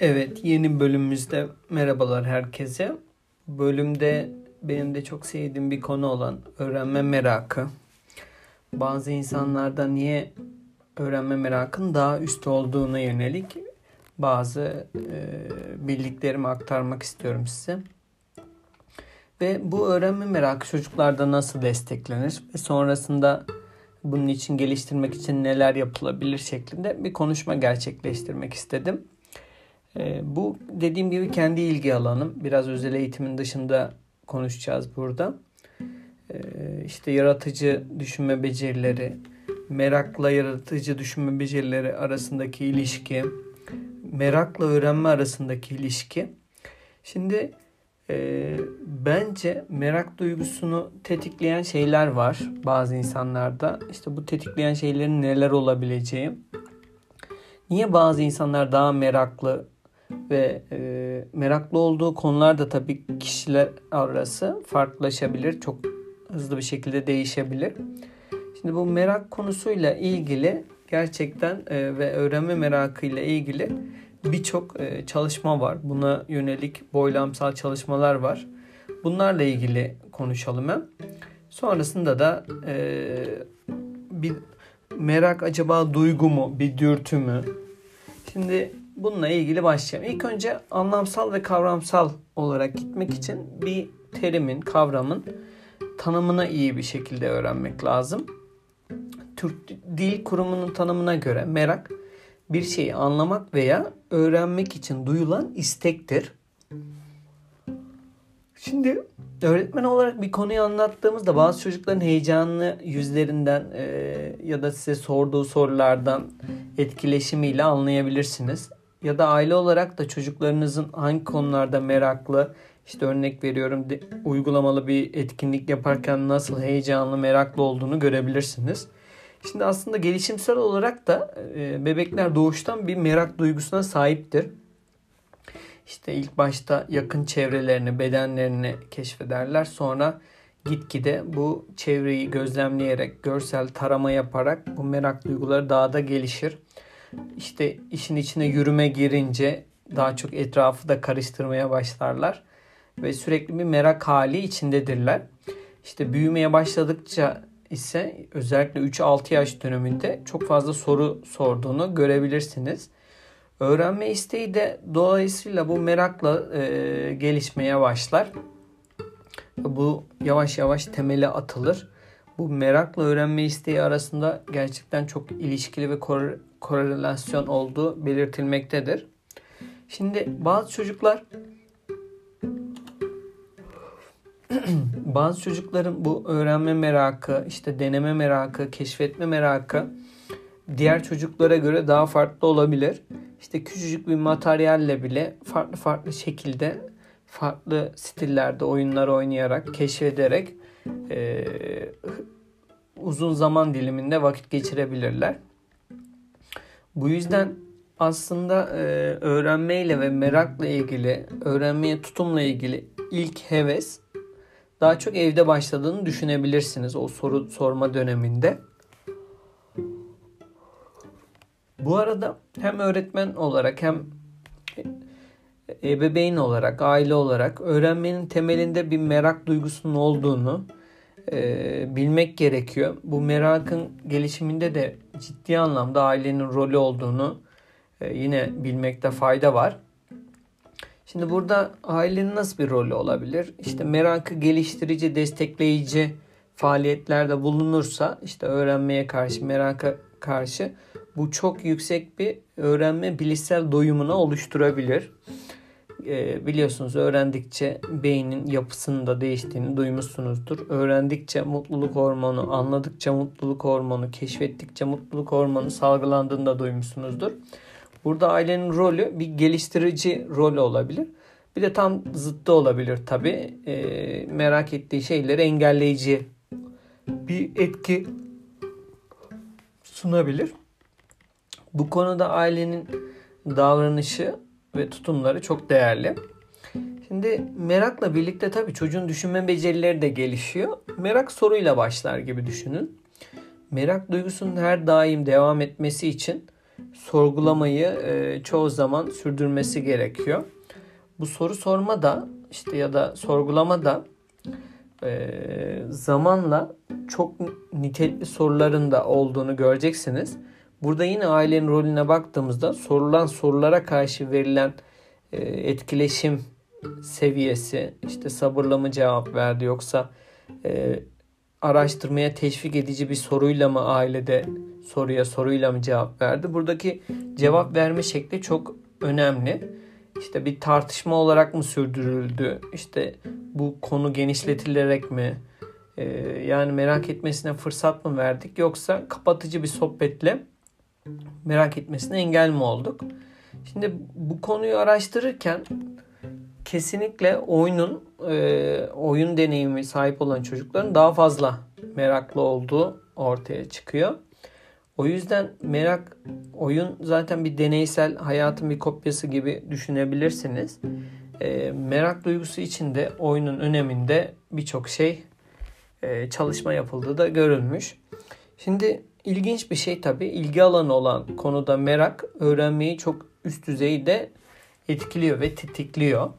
Evet, yeni bölümümüzde merhabalar herkese. Bölümde benim de çok sevdiğim bir konu olan öğrenme merakı. Bazı insanlarda niye öğrenme merakın daha üst olduğuna yönelik bazı e, bildiklerimi aktarmak istiyorum size. Ve bu öğrenme merakı çocuklarda nasıl desteklenir ve sonrasında bunun için geliştirmek için neler yapılabilir şeklinde bir konuşma gerçekleştirmek istedim. E, bu dediğim gibi kendi ilgi alanım. Biraz özel eğitimin dışında konuşacağız burada. E, işte yaratıcı düşünme becerileri, merakla yaratıcı düşünme becerileri arasındaki ilişki, merakla öğrenme arasındaki ilişki. Şimdi e, bence merak duygusunu tetikleyen şeyler var bazı insanlarda. İşte bu tetikleyen şeylerin neler olabileceği. Niye bazı insanlar daha meraklı ve e, meraklı olduğu konular da tabii kişiler arası farklılaşabilir. Çok hızlı bir şekilde değişebilir. Şimdi bu merak konusuyla ilgili gerçekten e, ve öğrenme merakıyla ilgili birçok e, çalışma var. Buna yönelik boylamsal çalışmalar var. Bunlarla ilgili konuşalım hem. Sonrasında da e, bir merak acaba duygu mu, bir dürtü mü? Şimdi bununla ilgili başlayalım. İlk önce anlamsal ve kavramsal olarak gitmek için bir terimin, kavramın tanımına iyi bir şekilde öğrenmek lazım. Türk Dil Kurumu'nun tanımına göre merak bir şeyi anlamak veya öğrenmek için duyulan istektir. Şimdi öğretmen olarak bir konuyu anlattığımızda bazı çocukların heyecanlı yüzlerinden e, ya da size sorduğu sorulardan etkileşimiyle anlayabilirsiniz. Ya da aile olarak da çocuklarınızın hangi konularda meraklı, işte örnek veriyorum de, uygulamalı bir etkinlik yaparken nasıl heyecanlı, meraklı olduğunu görebilirsiniz. Şimdi aslında gelişimsel olarak da e, bebekler doğuştan bir merak duygusuna sahiptir. İşte ilk başta yakın çevrelerini, bedenlerini keşfederler. Sonra gitgide bu çevreyi gözlemleyerek, görsel tarama yaparak bu merak duyguları daha da gelişir. İşte işin içine yürüme girince daha çok etrafı da karıştırmaya başlarlar ve sürekli bir merak hali içindedirler. İşte büyümeye başladıkça ise özellikle 3-6 yaş döneminde çok fazla soru sorduğunu görebilirsiniz. Öğrenme isteği de dolayısıyla bu merakla e, gelişmeye başlar. Bu yavaş yavaş temele atılır. Bu merakla öğrenme isteği arasında gerçekten çok ilişkili ve korelasyon olduğu belirtilmektedir. Şimdi bazı çocuklar bazı çocukların bu öğrenme merakı, işte deneme merakı, keşfetme merakı diğer çocuklara göre daha farklı olabilir. İşte küçücük bir materyalle bile farklı farklı şekilde, farklı stillerde oyunlar oynayarak, keşfederek e, uzun zaman diliminde vakit geçirebilirler. Bu yüzden aslında e, öğrenmeyle ve merakla ilgili, öğrenmeye tutumla ilgili ilk heves daha çok evde başladığını düşünebilirsiniz o soru sorma döneminde. Bu arada hem öğretmen olarak hem ebeveyn olarak, aile olarak öğrenmenin temelinde bir merak duygusunun olduğunu e, bilmek gerekiyor. Bu merakın gelişiminde de ciddi anlamda ailenin rolü olduğunu e, yine bilmekte fayda var. Şimdi burada ailenin nasıl bir rolü olabilir? İşte merakı geliştirici, destekleyici faaliyetlerde bulunursa işte öğrenmeye karşı, meraka karşı bu çok yüksek bir öğrenme bilişsel doyumuna oluşturabilir. Ee, biliyorsunuz öğrendikçe beynin yapısının da değiştiğini duymuşsunuzdur. Öğrendikçe mutluluk hormonu, anladıkça mutluluk hormonu, keşfettikçe mutluluk hormonu salgılandığını da duymuşsunuzdur. Burada ailenin rolü bir geliştirici rol olabilir. Bir de tam zıttı olabilir tabi. E, merak ettiği şeyleri engelleyici bir etki sunabilir. Bu konuda ailenin davranışı ve tutumları çok değerli. Şimdi merakla birlikte tabii çocuğun düşünme becerileri de gelişiyor. Merak soruyla başlar gibi düşünün. Merak duygusunun her daim devam etmesi için sorgulamayı e, çoğu zaman sürdürmesi gerekiyor. Bu soru sorma da işte ya da sorgulama da e, zamanla çok nitelikli soruların da olduğunu göreceksiniz. Burada yine ailenin rolüne baktığımızda sorulan sorulara karşı verilen e, etkileşim seviyesi işte sabırla mı cevap verdi yoksa e, araştırmaya teşvik edici bir soruyla mı ailede soruya soruyla mı cevap verdi? Buradaki cevap verme şekli çok önemli. İşte bir tartışma olarak mı sürdürüldü? İşte bu konu genişletilerek mi? Ee, yani merak etmesine fırsat mı verdik? Yoksa kapatıcı bir sohbetle merak etmesine engel mi olduk? Şimdi bu konuyu araştırırken kesinlikle oyunun e, oyun deneyimi sahip olan çocukların daha fazla meraklı olduğu ortaya çıkıyor. O yüzden merak oyun zaten bir deneysel hayatın bir kopyası gibi düşünebilirsiniz. E, merak duygusu için de oyunun öneminde birçok şey e, çalışma yapıldığı da görülmüş. Şimdi ilginç bir şey tabii ilgi alanı olan konuda merak öğrenmeyi çok üst düzeyde etkiliyor ve tetikliyor.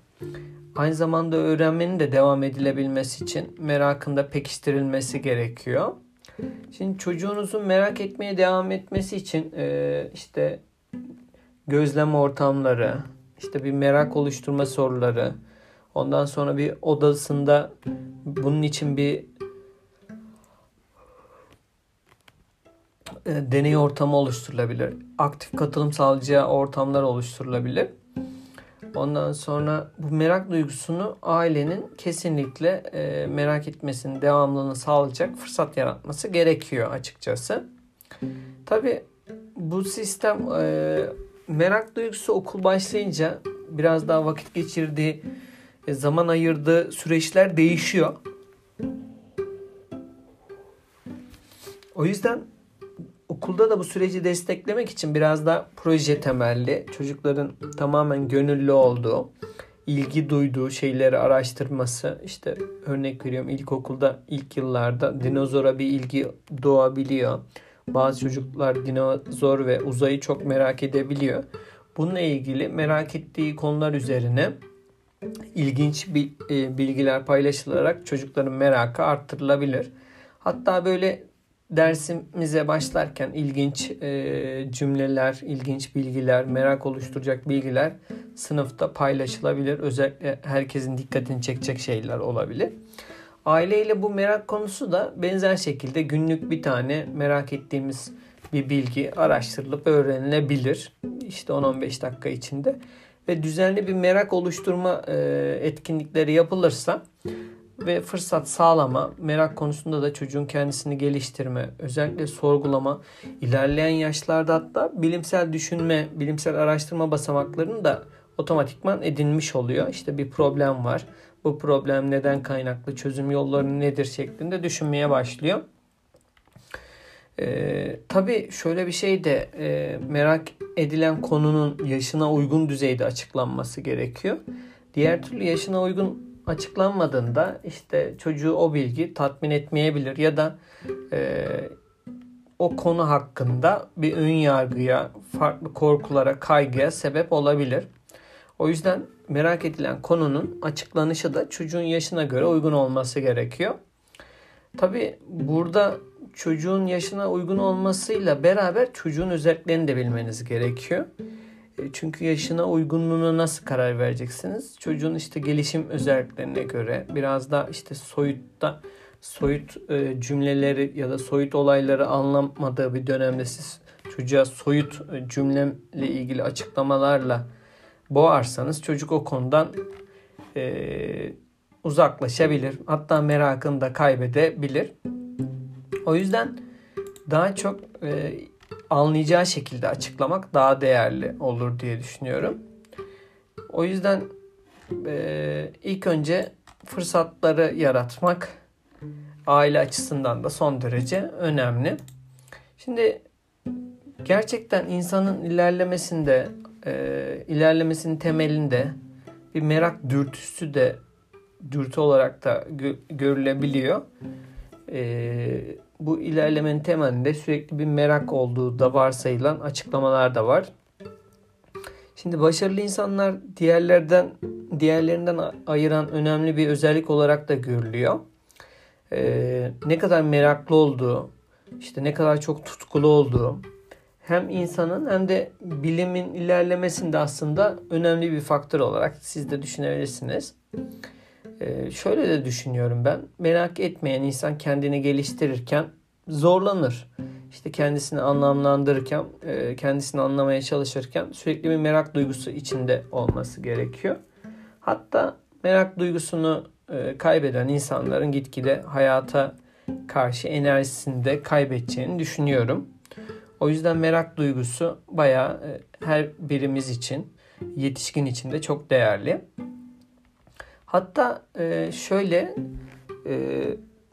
Aynı zamanda öğrenmenin de devam edilebilmesi için merakında pekiştirilmesi gerekiyor. Şimdi çocuğunuzun merak etmeye devam etmesi için e, işte gözlem ortamları, işte bir merak oluşturma soruları, ondan sonra bir odasında bunun için bir e, deney ortamı oluşturulabilir. Aktif katılım sağlayacağı ortamlar oluşturulabilir. Ondan sonra bu merak duygusunu ailenin kesinlikle e, merak etmesinin devamlılığını sağlayacak fırsat yaratması gerekiyor açıkçası. Tabi bu sistem e, merak duygusu okul başlayınca biraz daha vakit geçirdiği, e, zaman ayırdığı süreçler değişiyor. O yüzden Okulda da bu süreci desteklemek için biraz da proje temelli, çocukların tamamen gönüllü olduğu, ilgi duyduğu şeyleri araştırması. İşte örnek veriyorum ilkokulda ilk yıllarda dinozora bir ilgi doğabiliyor. Bazı çocuklar dinozor ve uzayı çok merak edebiliyor. Bununla ilgili merak ettiği konular üzerine ilginç e, bilgiler paylaşılarak çocukların merakı arttırılabilir. Hatta böyle dersimize başlarken ilginç e, cümleler, ilginç bilgiler, merak oluşturacak bilgiler sınıfta paylaşılabilir. Özellikle herkesin dikkatini çekecek şeyler olabilir. Aileyle bu merak konusu da benzer şekilde günlük bir tane merak ettiğimiz bir bilgi araştırılıp öğrenilebilir. İşte 10-15 dakika içinde ve düzenli bir merak oluşturma e, etkinlikleri yapılırsa ve fırsat sağlama, merak konusunda da çocuğun kendisini geliştirme, özellikle sorgulama, ilerleyen yaşlarda hatta bilimsel düşünme, bilimsel araştırma basamaklarını da otomatikman edinmiş oluyor. İşte bir problem var. Bu problem neden kaynaklı, çözüm yolları nedir şeklinde düşünmeye başlıyor. Ee, tabii şöyle bir şey de e, merak edilen konunun yaşına uygun düzeyde açıklanması gerekiyor. Diğer türlü yaşına uygun açıklanmadığında işte çocuğu o bilgi tatmin etmeyebilir ya da e, o konu hakkında bir ön yargıya, farklı korkulara, kaygıya sebep olabilir. O yüzden merak edilen konunun açıklanışı da çocuğun yaşına göre uygun olması gerekiyor. Tabi burada çocuğun yaşına uygun olmasıyla beraber çocuğun özelliklerini de bilmeniz gerekiyor. Çünkü yaşına uygunluğuna nasıl karar vereceksiniz? Çocuğun işte gelişim özelliklerine göre biraz da işte soyutta soyut e, cümleleri ya da soyut olayları anlamadığı bir dönemde siz çocuğa soyut e, cümlemle ilgili açıklamalarla boğarsanız çocuk o konudan e, uzaklaşabilir. Hatta merakını da kaybedebilir. O yüzden daha çok e, anlayacağı şekilde açıklamak daha değerli olur diye düşünüyorum. O yüzden e, ilk önce fırsatları yaratmak aile açısından da son derece önemli. Şimdi gerçekten insanın ilerlemesinde, e, ilerlemesinin temelinde bir merak dürtüsü de dürtü olarak da gö- görülebiliyor. E, bu ilerlemenin temelinde sürekli bir merak olduğu da varsayılan açıklamalar da var. Şimdi başarılı insanlar diğerlerden diğerlerinden ayıran önemli bir özellik olarak da görülüyor. Ee, ne kadar meraklı olduğu, işte ne kadar çok tutkulu olduğu hem insanın hem de bilimin ilerlemesinde aslında önemli bir faktör olarak siz de düşünebilirsiniz. Ee, şöyle de düşünüyorum ben. Merak etmeyen insan kendini geliştirirken zorlanır. İşte kendisini anlamlandırırken, e, kendisini anlamaya çalışırken sürekli bir merak duygusu içinde olması gerekiyor. Hatta merak duygusunu e, kaybeden insanların gitgide hayata karşı enerjisini de kaybedeceğini düşünüyorum. O yüzden merak duygusu bayağı e, her birimiz için, yetişkin için de çok değerli. Hatta e, şöyle e,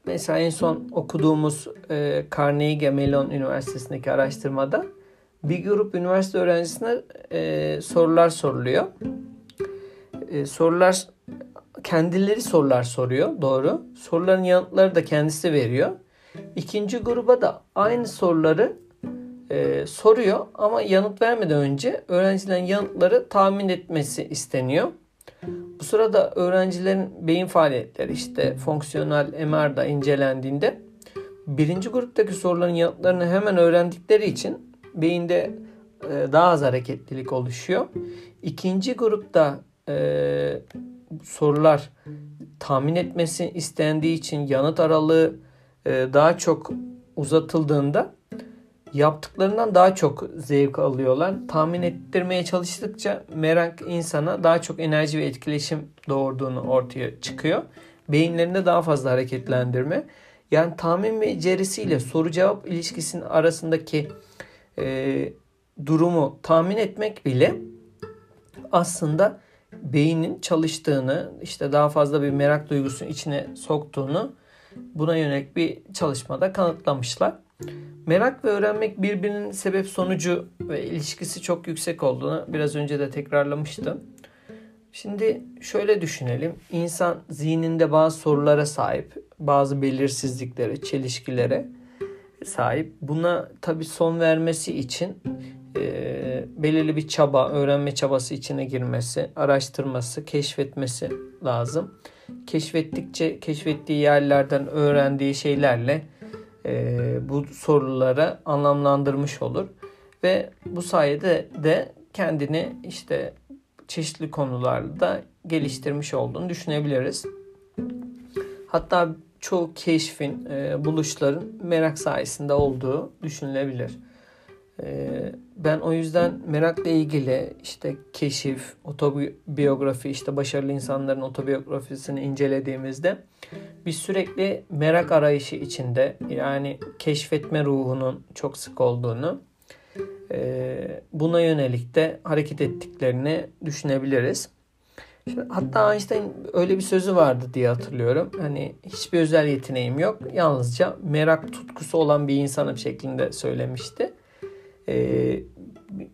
mesela en son okuduğumuz e, Carnegie Mellon Üniversitesi'ndeki araştırmada bir grup üniversite öğrencisine e, sorular soruluyor. E, sorular kendileri sorular soruyor doğru. Soruların yanıtları da kendisi veriyor. İkinci gruba da aynı soruları e, soruyor ama yanıt vermeden önce öğrencilerin yanıtları tahmin etmesi isteniyor. Bu sırada öğrencilerin beyin faaliyetleri işte fonksiyonel MR'da incelendiğinde birinci gruptaki soruların yanıtlarını hemen öğrendikleri için beyinde e, daha az hareketlilik oluşuyor. İkinci grupta e, sorular tahmin etmesi istendiği için yanıt aralığı e, daha çok uzatıldığında yaptıklarından daha çok zevk alıyorlar. Tahmin ettirmeye çalıştıkça merak insana daha çok enerji ve etkileşim doğurduğunu ortaya çıkıyor. Beyinlerinde daha fazla hareketlendirme. Yani tahmin becerisiyle soru cevap ilişkisinin arasındaki e, durumu tahmin etmek bile aslında beynin çalıştığını, işte daha fazla bir merak duygusunun içine soktuğunu buna yönelik bir çalışmada kanıtlamışlar. Merak ve öğrenmek birbirinin sebep sonucu ve ilişkisi çok yüksek olduğunu biraz önce de tekrarlamıştım. Şimdi şöyle düşünelim. İnsan zihninde bazı sorulara sahip, bazı belirsizliklere, çelişkilere sahip. Buna tabi son vermesi için e, belirli bir çaba, öğrenme çabası içine girmesi, araştırması, keşfetmesi lazım. Keşfettikçe keşfettiği yerlerden öğrendiği şeylerle e, bu sorulara anlamlandırmış olur ve bu sayede de kendini işte çeşitli konularda geliştirmiş olduğunu düşünebiliriz. Hatta çoğu keşfin, e, buluşların merak sayesinde olduğu düşünülebilir. E, ben o yüzden merakla ilgili işte keşif, otobiyografi, işte başarılı insanların otobiyografisini incelediğimizde biz sürekli merak arayışı içinde yani keşfetme ruhunun çok sık olduğunu e, buna yönelik de hareket ettiklerini düşünebiliriz. Hatta Einstein öyle bir sözü vardı diye hatırlıyorum. Hani hiçbir özel yeteneğim yok. Yalnızca merak tutkusu olan bir insanım şeklinde söylemişti. Ee,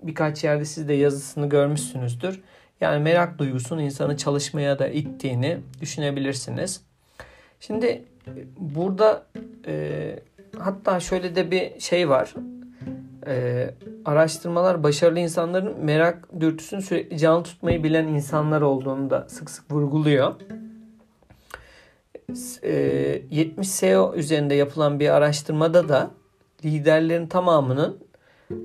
birkaç yerde siz de yazısını görmüşsünüzdür. Yani merak duygusunun insanı çalışmaya da ittiğini düşünebilirsiniz. Şimdi e, burada e, hatta şöyle de bir şey var. E, araştırmalar başarılı insanların merak dürtüsünü sürekli canlı tutmayı bilen insanlar olduğunu da sık sık vurguluyor. E, 70 SEO üzerinde yapılan bir araştırmada da liderlerin tamamının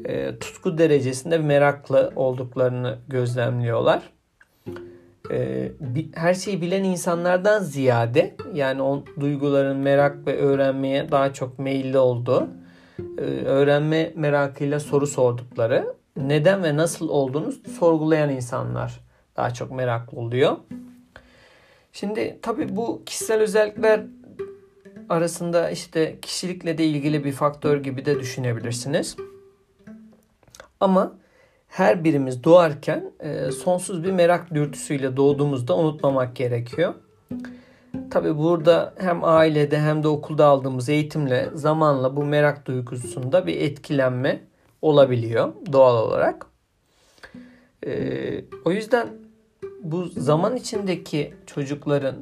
e, tutku derecesinde meraklı olduklarını gözlemliyorlar e, her şeyi bilen insanlardan ziyade yani o duyguların merak ve öğrenmeye daha çok meyilli olduğu, e, öğrenme merakıyla soru sordukları, neden ve nasıl olduğunu sorgulayan insanlar daha çok meraklı oluyor. Şimdi tabi bu kişisel özellikler arasında işte kişilikle de ilgili bir faktör gibi de düşünebilirsiniz. Ama her birimiz doğarken e, sonsuz bir merak dürtüsüyle doğduğumuzda unutmamak gerekiyor. Tabi burada hem ailede hem de okulda aldığımız eğitimle zamanla bu merak duygusunda bir etkilenme olabiliyor doğal olarak. E, o yüzden bu zaman içindeki çocukların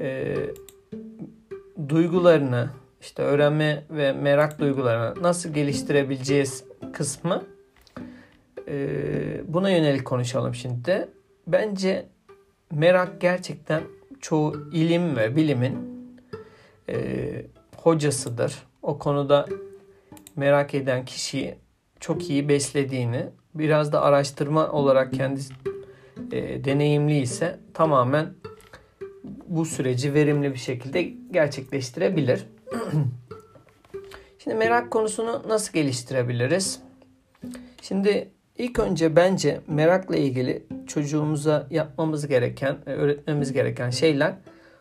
e, duygularını işte öğrenme ve merak duygularını nasıl geliştirebileceğiz kısmı buna yönelik konuşalım şimdi de. Bence merak gerçekten çoğu ilim ve bilimin e, hocasıdır. O konuda merak eden kişiyi çok iyi beslediğini, biraz da araştırma olarak kendisi e, deneyimli ise tamamen bu süreci verimli bir şekilde gerçekleştirebilir. Şimdi merak konusunu nasıl geliştirebiliriz? Şimdi ilk önce bence merakla ilgili çocuğumuza yapmamız gereken, e, öğretmemiz gereken şeyler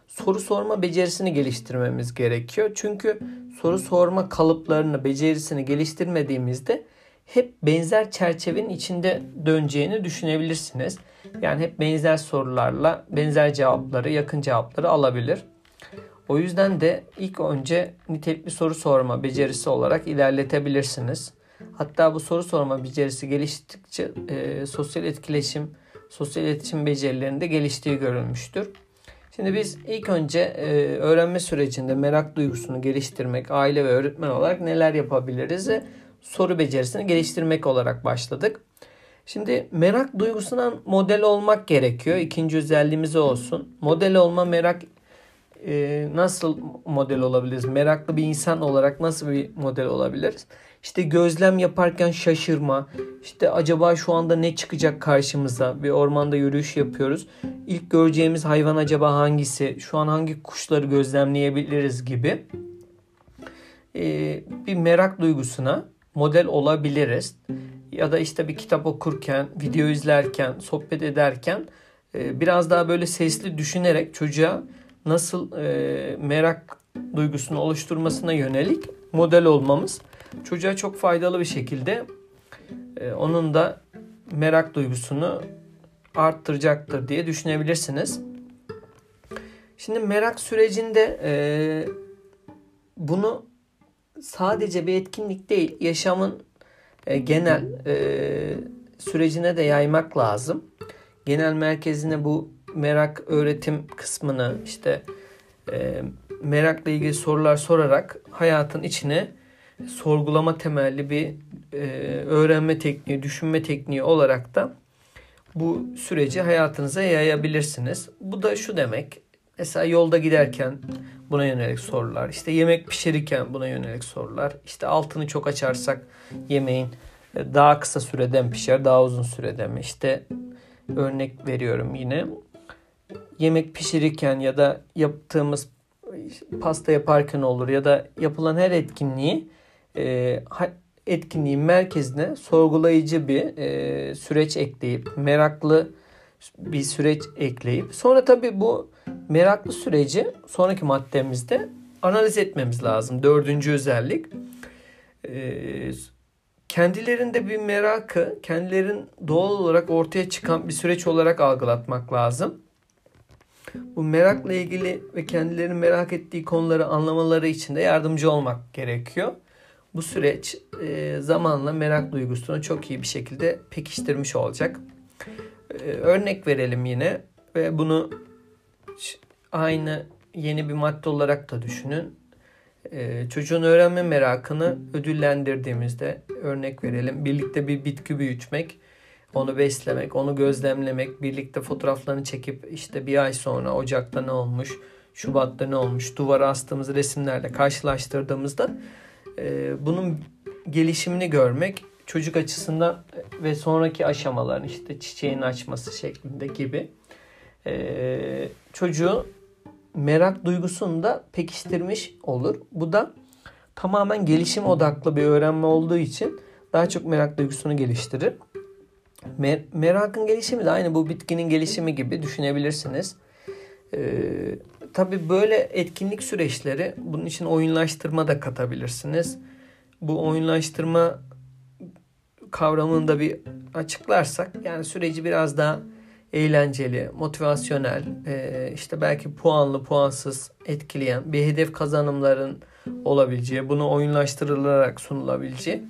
soru sorma becerisini geliştirmemiz gerekiyor. Çünkü soru sorma kalıplarını, becerisini geliştirmediğimizde hep benzer çerçevenin içinde döneceğini düşünebilirsiniz. Yani hep benzer sorularla benzer cevapları, yakın cevapları alabilir. O yüzden de ilk önce nitelikli soru sorma becerisi olarak ilerletebilirsiniz. Hatta bu soru sorma becerisi geliştikçe e, sosyal etkileşim, sosyal iletişim becerilerinde geliştiği görülmüştür. Şimdi biz ilk önce e, öğrenme sürecinde merak duygusunu geliştirmek, aile ve öğretmen olarak neler yapabiliriz? Soru becerisini geliştirmek olarak başladık. Şimdi merak duygusuna model olmak gerekiyor. İkinci özelliğimiz olsun. Model olma merak e, nasıl model olabiliriz? Meraklı bir insan olarak nasıl bir model olabiliriz? İşte gözlem yaparken şaşırma. İşte acaba şu anda ne çıkacak karşımıza? Bir ormanda yürüyüş yapıyoruz. İlk göreceğimiz hayvan acaba hangisi? Şu an hangi kuşları gözlemleyebiliriz gibi. Ee, bir merak duygusuna model olabiliriz. Ya da işte bir kitap okurken, video izlerken, sohbet ederken e, biraz daha böyle sesli düşünerek çocuğa nasıl e, merak duygusunu oluşturmasına yönelik model olmamız çocuğa çok faydalı bir şekilde e, onun da merak duygusunu arttıracaktır diye düşünebilirsiniz. Şimdi merak sürecinde e, bunu sadece bir etkinlik değil, yaşamın e, genel sürecine de yaymak lazım. Genel merkezine bu merak öğretim kısmını işte e, merakla ilgili sorular sorarak hayatın içine sorgulama temelli bir e, öğrenme tekniği, düşünme tekniği olarak da bu süreci hayatınıza yayabilirsiniz. Bu da şu demek. Mesela yolda giderken buna yönelik sorular. İşte yemek pişirirken buna yönelik sorular. İşte altını çok açarsak yemeğin daha kısa süreden pişer, daha uzun sürede mi? İşte örnek veriyorum yine. Yemek pişirirken ya da yaptığımız pasta yaparken olur ya da yapılan her etkinliği e, etkinliğin merkezine sorgulayıcı bir e, süreç ekleyip meraklı bir süreç ekleyip sonra tabii bu meraklı süreci sonraki maddemizde analiz etmemiz lazım. Dördüncü özellik e, kendilerinde bir merakı kendilerin doğal olarak ortaya çıkan bir süreç olarak algılatmak lazım. Bu merakla ilgili ve kendilerinin merak ettiği konuları anlamaları için de yardımcı olmak gerekiyor. Bu süreç e, zamanla merak duygusunu çok iyi bir şekilde pekiştirmiş olacak. E, örnek verelim yine ve bunu aynı yeni bir madde olarak da düşünün. E, çocuğun öğrenme merakını ödüllendirdiğimizde örnek verelim. Birlikte bir bitki büyütmek, onu beslemek, onu gözlemlemek, birlikte fotoğraflarını çekip işte bir ay sonra Ocak'ta ne olmuş, Şubat'ta ne olmuş, duvara astığımız resimlerle karşılaştırdığımızda e, bunun gelişimini görmek çocuk açısından ve sonraki aşamaların işte çiçeğin açması şeklinde gibi e, çocuğu merak duygusunu da pekiştirmiş olur. Bu da tamamen gelişim odaklı bir öğrenme olduğu için daha çok merak duygusunu geliştirir. Mer- merakın gelişimi de aynı bu bitkinin gelişimi gibi düşünebilirsiniz. Ee, tabii böyle etkinlik süreçleri bunun için oyunlaştırma da katabilirsiniz. Bu oyunlaştırma kavramını da bir açıklarsak yani süreci biraz daha eğlenceli, motivasyonel, e, işte belki puanlı, puansız etkileyen bir hedef kazanımların olabileceği, bunu oyunlaştırılarak sunulabileceği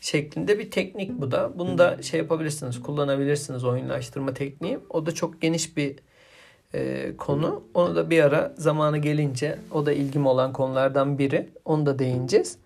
şeklinde bir teknik bu da. Bunu da şey yapabilirsiniz, kullanabilirsiniz oyunlaştırma tekniği. O da çok geniş bir e, konu. Onu da bir ara zamanı gelince o da ilgim olan konulardan biri. Onu da değineceğiz.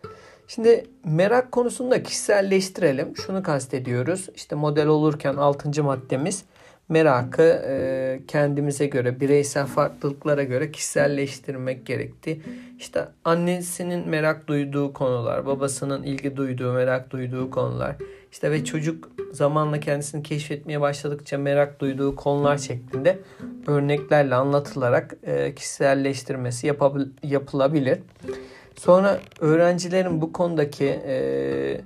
Şimdi merak konusunu da kişiselleştirelim. Şunu kastediyoruz. İşte model olurken 6. maddemiz merakı e, kendimize göre, bireysel farklılıklara göre kişiselleştirmek gerekti. İşte annesinin merak duyduğu konular, babasının ilgi duyduğu, merak duyduğu konular. İşte ve çocuk zamanla kendisini keşfetmeye başladıkça merak duyduğu konular şeklinde örneklerle anlatılarak e, kişiselleştirmesi yapılabilir. Sonra öğrencilerin bu konudaki e,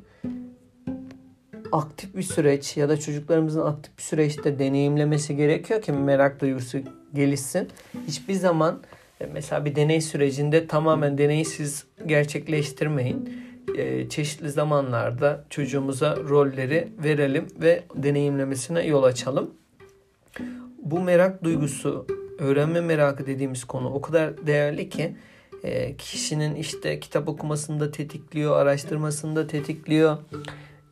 aktif bir süreç ya da çocuklarımızın aktif bir süreçte deneyimlemesi gerekiyor ki merak duygusu gelişsin. Hiçbir zaman e, mesela bir deney sürecinde tamamen deneyi siz gerçekleştirmeyin. E, çeşitli zamanlarda çocuğumuza rolleri verelim ve deneyimlemesine yol açalım. Bu merak duygusu, öğrenme merakı dediğimiz konu o kadar değerli ki e, kişinin işte kitap okumasında tetikliyor, araştırmasında tetikliyor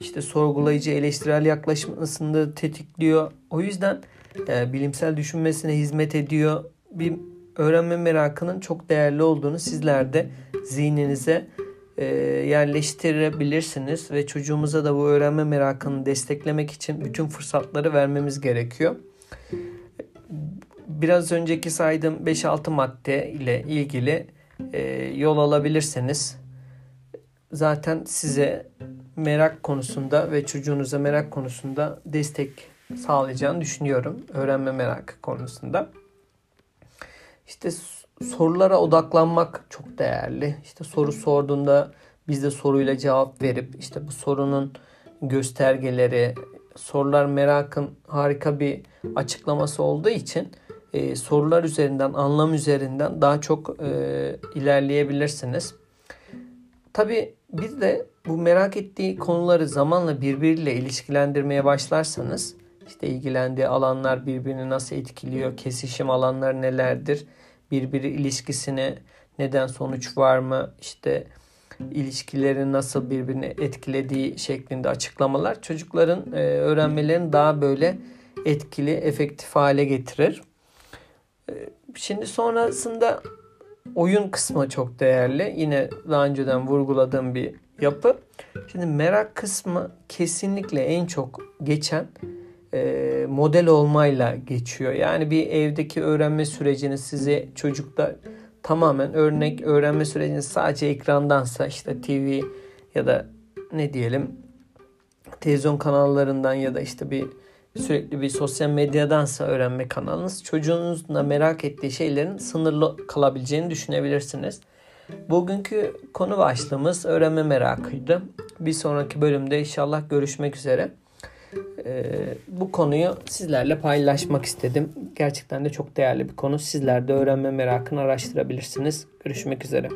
işte sorgulayıcı eleştirel yaklaşmasını da tetikliyor. O yüzden e, bilimsel düşünmesine hizmet ediyor. Bir öğrenme merakının çok değerli olduğunu sizler de zihninize e, yerleştirebilirsiniz ve çocuğumuza da bu öğrenme merakını desteklemek için bütün fırsatları vermemiz gerekiyor. Biraz önceki saydığım 5-6 madde ile ilgili e, yol alabilirseniz zaten size merak konusunda ve çocuğunuza merak konusunda destek sağlayacağını düşünüyorum. Öğrenme merakı konusunda. İşte sorulara odaklanmak çok değerli. İşte soru sorduğunda biz de soruyla cevap verip işte bu sorunun göstergeleri, sorular merakın harika bir açıklaması olduğu için e, sorular üzerinden, anlam üzerinden daha çok e, ilerleyebilirsiniz. Tabi bir de bu merak ettiği konuları zamanla birbiriyle ilişkilendirmeye başlarsanız işte ilgilendiği alanlar birbirini nasıl etkiliyor, kesişim alanları nelerdir, birbiri ilişkisine neden sonuç var mı, işte ilişkileri nasıl birbirini etkilediği şeklinde açıklamalar çocukların e, öğrenmelerini daha böyle etkili, efektif hale getirir. E, şimdi sonrasında oyun kısmı çok değerli. Yine daha önceden vurguladığım bir yapı. Şimdi merak kısmı kesinlikle en çok geçen e, model olmayla geçiyor. Yani bir evdeki öğrenme sürecini size çocukta tamamen örnek öğrenme sürecini sadece ekrandansa işte TV ya da ne diyelim televizyon kanallarından ya da işte bir sürekli bir sosyal medyadansa öğrenme kanalınız çocuğunuzun da merak ettiği şeylerin sınırlı kalabileceğini düşünebilirsiniz. Bugünkü konu başlığımız öğrenme merakıydı. Bir sonraki bölümde inşallah görüşmek üzere. Ee, bu konuyu sizlerle paylaşmak istedim. Gerçekten de çok değerli bir konu. Sizler de öğrenme merakını araştırabilirsiniz. Görüşmek üzere.